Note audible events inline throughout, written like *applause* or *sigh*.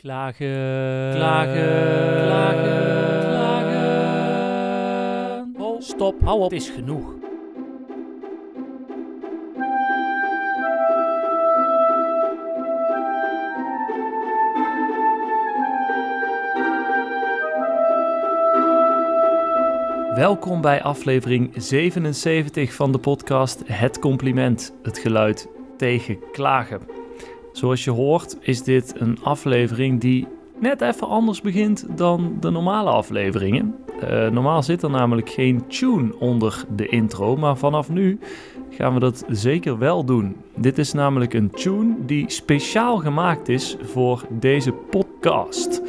Klagen, klagen, klagen, klagen. Oh, stop, hou op, het is genoeg. Welkom bij aflevering 77 van de podcast Het Compliment, het geluid tegen klagen. Zoals je hoort is dit een aflevering die net even anders begint dan de normale afleveringen. Uh, normaal zit er namelijk geen tune onder de intro, maar vanaf nu gaan we dat zeker wel doen. Dit is namelijk een tune die speciaal gemaakt is voor deze podcast.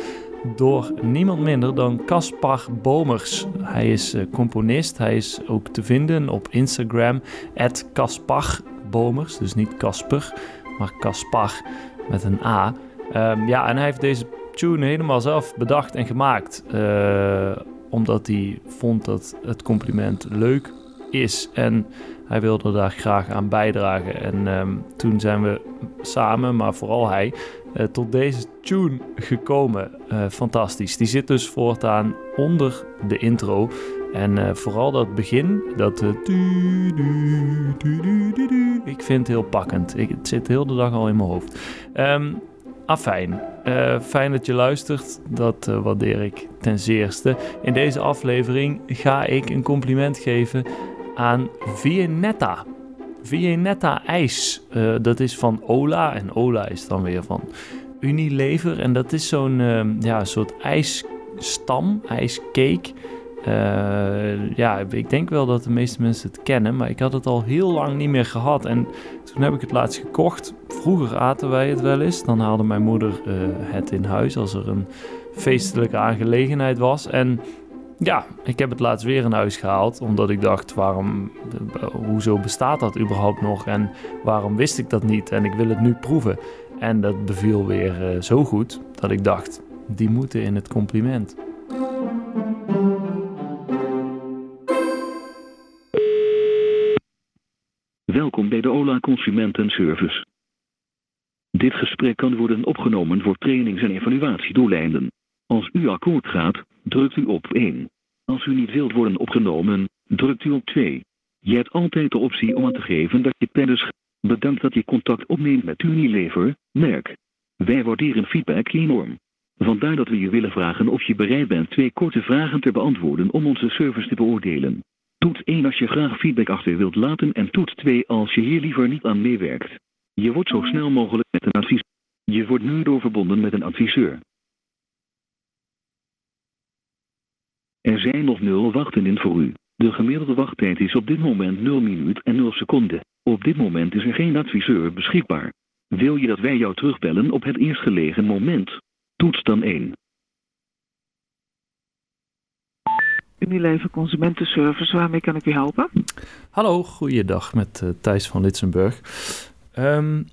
Door niemand minder dan Caspar Bomers. Hij is uh, componist, hij is ook te vinden op Instagram, Caspar Bomers, dus niet Casper maar Caspar met een A. Um, ja, en hij heeft deze tune helemaal zelf bedacht en gemaakt. Uh, omdat hij vond dat het compliment leuk is. En hij wilde daar graag aan bijdragen. En um, toen zijn we samen, maar vooral hij, uh, tot deze tune gekomen. Uh, fantastisch. Die zit dus voortaan onder de intro. En uh, vooral dat begin, dat uh, ik vind het heel pakkend. Het zit heel de dag al in mijn hoofd. Um, afijn, uh, fijn dat je luistert. Dat waardeer ik ten zeerste. In deze aflevering ga ik een compliment geven aan Vienetta. Vienetta ijs. dat is van Ola en Ola is dan weer van Unilever. En dat is zo'n ja, soort ijsstam, ijscake uh, ja, ik denk wel dat de meeste mensen het kennen, maar ik had het al heel lang niet meer gehad. En toen heb ik het laatst gekocht. Vroeger aten wij het wel eens. Dan haalde mijn moeder uh, het in huis als er een feestelijke aangelegenheid was. En ja, ik heb het laatst weer in huis gehaald, omdat ik dacht, waarom, uh, hoezo bestaat dat überhaupt nog? En waarom wist ik dat niet? En ik wil het nu proeven. En dat beviel weer zo goed dat ik dacht, die moeten in het compliment. Consumentenservice. Dit gesprek kan worden opgenomen voor trainings- en evaluatiedoeleinden. Als u akkoord gaat, drukt u op 1. Als u niet wilt worden opgenomen, drukt u op 2. Je hebt altijd de optie om aan te geven dat je tijdens bedankt dat je contact opneemt met Unilever, merk. Wij waarderen feedback enorm. Vandaar dat we je willen vragen of je bereid bent twee korte vragen te beantwoorden om onze service te beoordelen. Toets 1 als je graag feedback achter wilt laten en toets 2 als je hier liever niet aan meewerkt. Je wordt zo snel mogelijk met een advies. Je wordt nu doorverbonden met een adviseur. Er zijn nog 0 wachten voor u. De gemiddelde wachttijd is op dit moment 0 minuut en 0 seconden. Op dit moment is er geen adviseur beschikbaar. Wil je dat wij jou terugbellen op het eerstgelegen moment? Toets dan 1. Unilever Consumentenservice, waarmee kan ik u helpen? Hallo, goeiedag met uh, Thijs van Litsenburg. Um,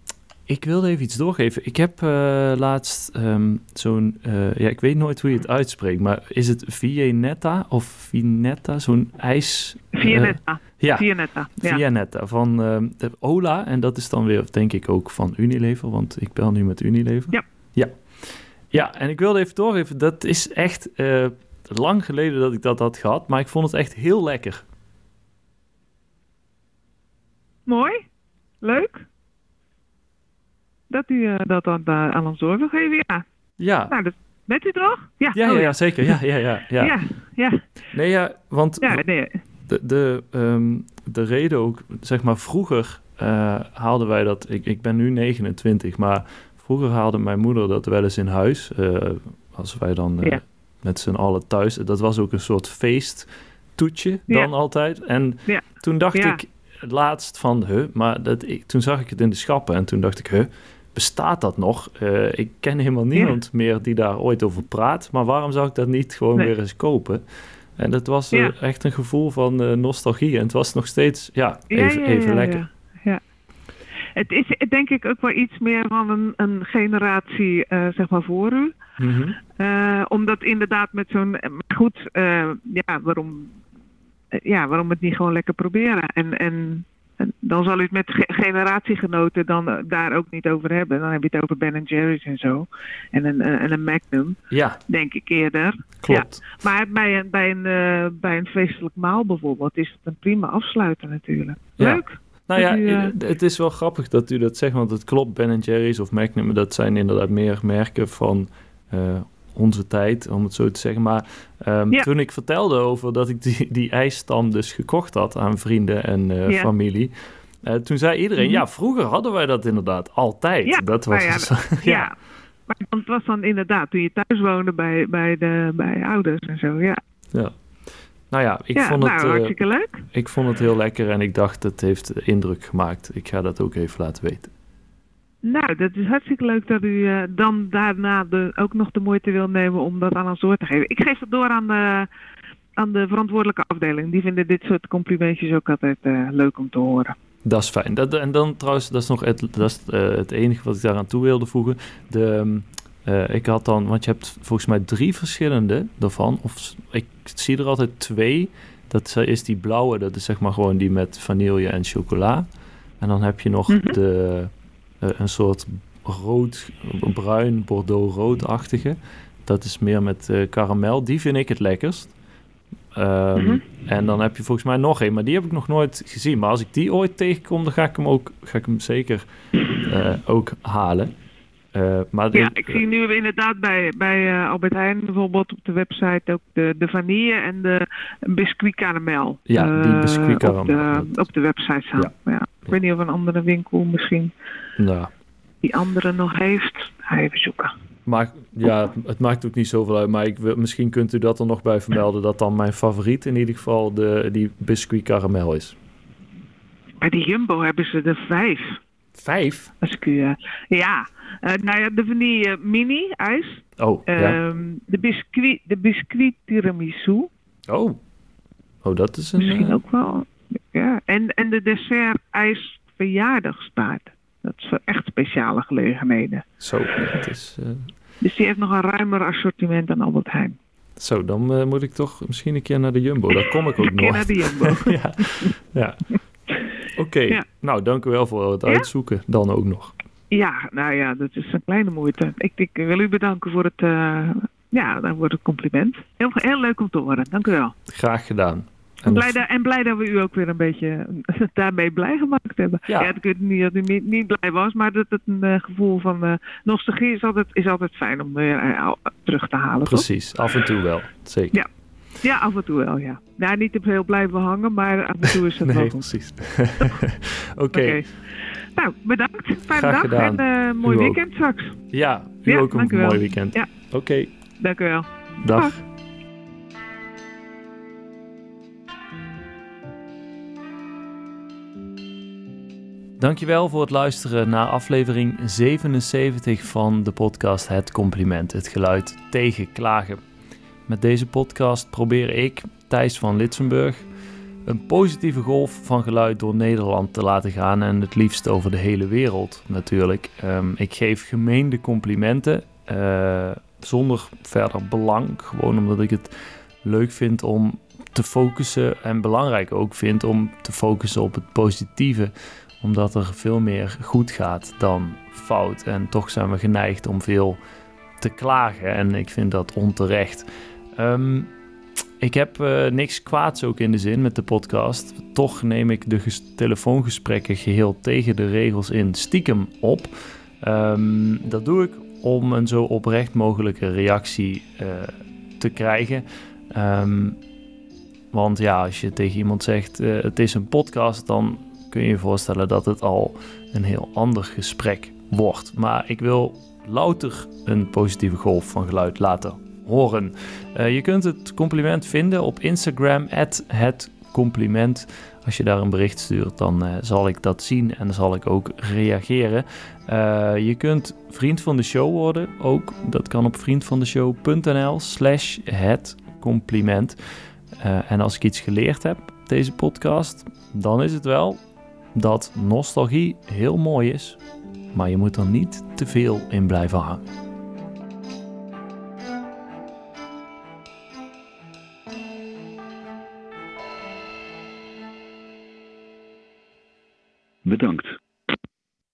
ik wilde even iets doorgeven. Ik heb uh, laatst um, zo'n, uh, ja, ik weet nooit hoe je het uitspreekt, maar is het Vienetta of Vinetta, zo'n ijs... Vienetta. ja, Vienetta. Ja. Vienetta van de Ola en dat is dan weer, denk ik, ook van Unilever, want ik bel nu met Unilever. Ja. Ja, ja en ik wilde even doorgeven, dat is echt lang geleden dat ik dat had gehad, maar ik vond het echt heel lekker. Mooi, leuk. Dat u uh, dat aan, uh, aan ons door wil geven, ja. Ja. Nou, dat, bent u toch? Ja, ja, oh, ja, zeker. Ja, ja, ja, ja. ja, ja. Nee, ja, want ja, nee. de, de, um, de reden ook, zeg maar, vroeger uh, haalden wij dat, ik, ik ben nu 29, maar vroeger haalde mijn moeder dat wel eens in huis. als wij dan ja met z'n allen thuis. Dat was ook een soort feesttoetje dan ja. altijd. En ja. toen dacht ja. ik laatst van, huh, maar dat, ik, toen zag ik het in de schappen en toen dacht ik, huh, bestaat dat nog? Uh, ik ken helemaal niemand meer die daar ooit over praat, maar waarom zou ik dat niet gewoon nee. weer eens kopen? En dat was uh, echt een gevoel van uh, nostalgie en het was nog steeds, ja, even, even lekker. Het is denk ik ook wel iets meer van een, een generatie, zeg maar, voor u. Mm -hmm. Uh, omdat inderdaad met zo'n. Goed, uh, ja, waarom, ja, waarom het niet gewoon lekker proberen? En, en, en dan zal u het met ge- generatiegenoten dan eh, daar ook niet over hebben. Dan heb je het over Ben Jerry's en zo. En een, eh, en een Magnum, Ja, denk ik eerder. klopt. Maar bij een, bij, een, eh, bij een feestelijk maal bijvoorbeeld is het een prima afsluiter natuurlijk. Ja. Leuk. Nou ja, u, eh, het is wel grappig dat u dat zegt, want het klopt. Ben Jerry's of Magnum, dat zijn inderdaad meer merken van eh, onze tijd, om het zo te zeggen. Maar ehm, Ja. toen ik vertelde over dat ik die, die ijsstand dus gekocht had aan vrienden en eh, Ja. familie, toen zei iedereen, Mhm. ja, vroeger hadden wij dat inderdaad altijd. Ja, dat was maar ja, *laughs* zo- Ja. Maar het was dan inderdaad toen je thuis woonde bij, bij, de, bij ouders en zo. Ja, ja. Nou ja, ik, ja vond nou, het, eh, hartstikke leuk. ik vond het heel lekker en ik dacht, het heeft indruk gemaakt. Ik ga dat ook even laten weten. Nou, dat is hartstikke leuk dat u eh, dan daarna de, ook nog de moeite wil nemen om dat aan ons door te geven. Ik geef het door aan de, aan de verantwoordelijke afdeling. Die vinden dit soort complimentjes ook altijd eh, leuk om te horen. Dat is fijn. Dat, en dan trouwens, dat is nog het, dat is, het enige wat ik daaraan toe wilde voegen. De, eh, ik had dan, want je hebt volgens mij drie verschillende daarvan. Of ik zie er altijd twee. Dat is die blauwe, dat is zeg maar gewoon die met vanille en chocola. En dan heb je nog Mhm. de, eh, een soort rood, bruin, bordeaux-roodachtige. Dat is meer met eh karamel. Die vind ik het lekkerst. Ehm, Mhm. En dan heb je volgens mij nog één, maar die heb ik nog nooit gezien. Maar als ik die ooit tegenkom, dan ga ik hem ook ga ik hem zeker ook halen. Eh, maar Ja, ik- zie nu inderdaad bij, bij eh, Albert Heijn bijvoorbeeld op de website ook de, de vanille en de biscuit caramel. Ja, die eh, biscuit Op caramel, de, dat- op de website staan. Ja. Ik weet niet of een andere winkel misschien die andere nog heeft. Ga even zoeken. maar ja, het maakt ook niet zoveel uit. Maar ik wil, misschien kunt u dat er nog bij vermelden. Dat dan mijn favoriet in ieder geval de, die biscuit caramel is. Bij de Jumbo hebben ze er vijf. Vijf? Eh, ja, Eh, nou ja, de vanille mini ijs. Oh, ja. Ehm, de, biscuit, de biscuit tiramisu. Oh. Oh, dat is een... Misschien eh, ook wel. Ja. En, en de dessert ijs verjaardagstaart. Dat is voor echt speciale gelegenheden. Zo, het is... eh, Dus die heeft nog een ruimer assortiment dan Albert Heijn. zo, dan eh, moet ik toch misschien een keer naar de Jumbo. Daar kom ik ook Een keer nog. naar de Jumbo. *laughs* ja. ja. Oké, Ja. nou dank u wel voor het uitzoeken. Dan ook nog. Ja, nou ja, dat is een kleine moeite. Ik, ik wil u bedanken voor het, eh, ja, dan wordt het compliment. Heel, heel leuk om te horen. Dank u wel. Graag gedaan. En blij, dat, en blij dat we u ook weer een beetje *laughs* daarmee blij gemaakt hebben. Ja. Ja, ik weet niet dat u niet, niet blij was, maar dat het een eh, gevoel van eh, nostalgie is altijd, is altijd fijn om weer terug te halen. toch? Precies, af en toe wel. Zeker. Ja. Ja, af en toe wel, ja. Nou, niet te veel blijven hangen, maar af en toe is *laughs* het wel Nee, goed. precies. *laughs* Oké, Oké. Nou, bedankt. Fijne Graag dag gedaan. en eh, mooi U ook. weekend straks. ja, u Ja, ook een dank u wel. mooi weekend. Ja. Oké, Dank u wel. dag. Dag. Dankjewel voor het luisteren naar aflevering 77 van de podcast Het Compliment, het geluid tegen klagen. Met deze podcast probeer ik, Thijs van Litsenburg, een positieve golf van geluid door Nederland te laten gaan en het liefst over de hele wereld natuurlijk. Ehm, ik geef gemeende complimenten eh, zonder verder belang, gewoon omdat ik het leuk vind om te focussen en belangrijk ook vind om te focussen op het positieve omdat er veel meer goed gaat dan fout. En toch zijn we geneigd om veel te klagen. En ik vind dat onterecht. Ehm, ik heb eh, niks kwaads ook in de zin met de podcast. Toch neem ik de ges- telefoongesprekken geheel tegen de regels in stiekem op. Ehm, dat doe ik om een zo oprecht mogelijke reactie eh, te krijgen. Ehm, want ja, als je tegen iemand zegt: eh, het is een podcast, dan kun je je voorstellen dat het al een heel ander gesprek wordt. Maar ik wil louter een positieve golf van geluid laten horen. Eh, je kunt het compliment vinden op Instagram, het compliment. Als je daar een bericht stuurt, dan eh, zal ik dat zien en dan zal ik ook reageren. Eh, je kunt vriend van de show worden, ook. Dat kan op vriendvandeshow.nl slash het compliment. En als ik iets geleerd heb, deze podcast, dan is het wel dat nostalgie heel mooi is, maar je moet er niet te veel in blijven hangen. Bedankt.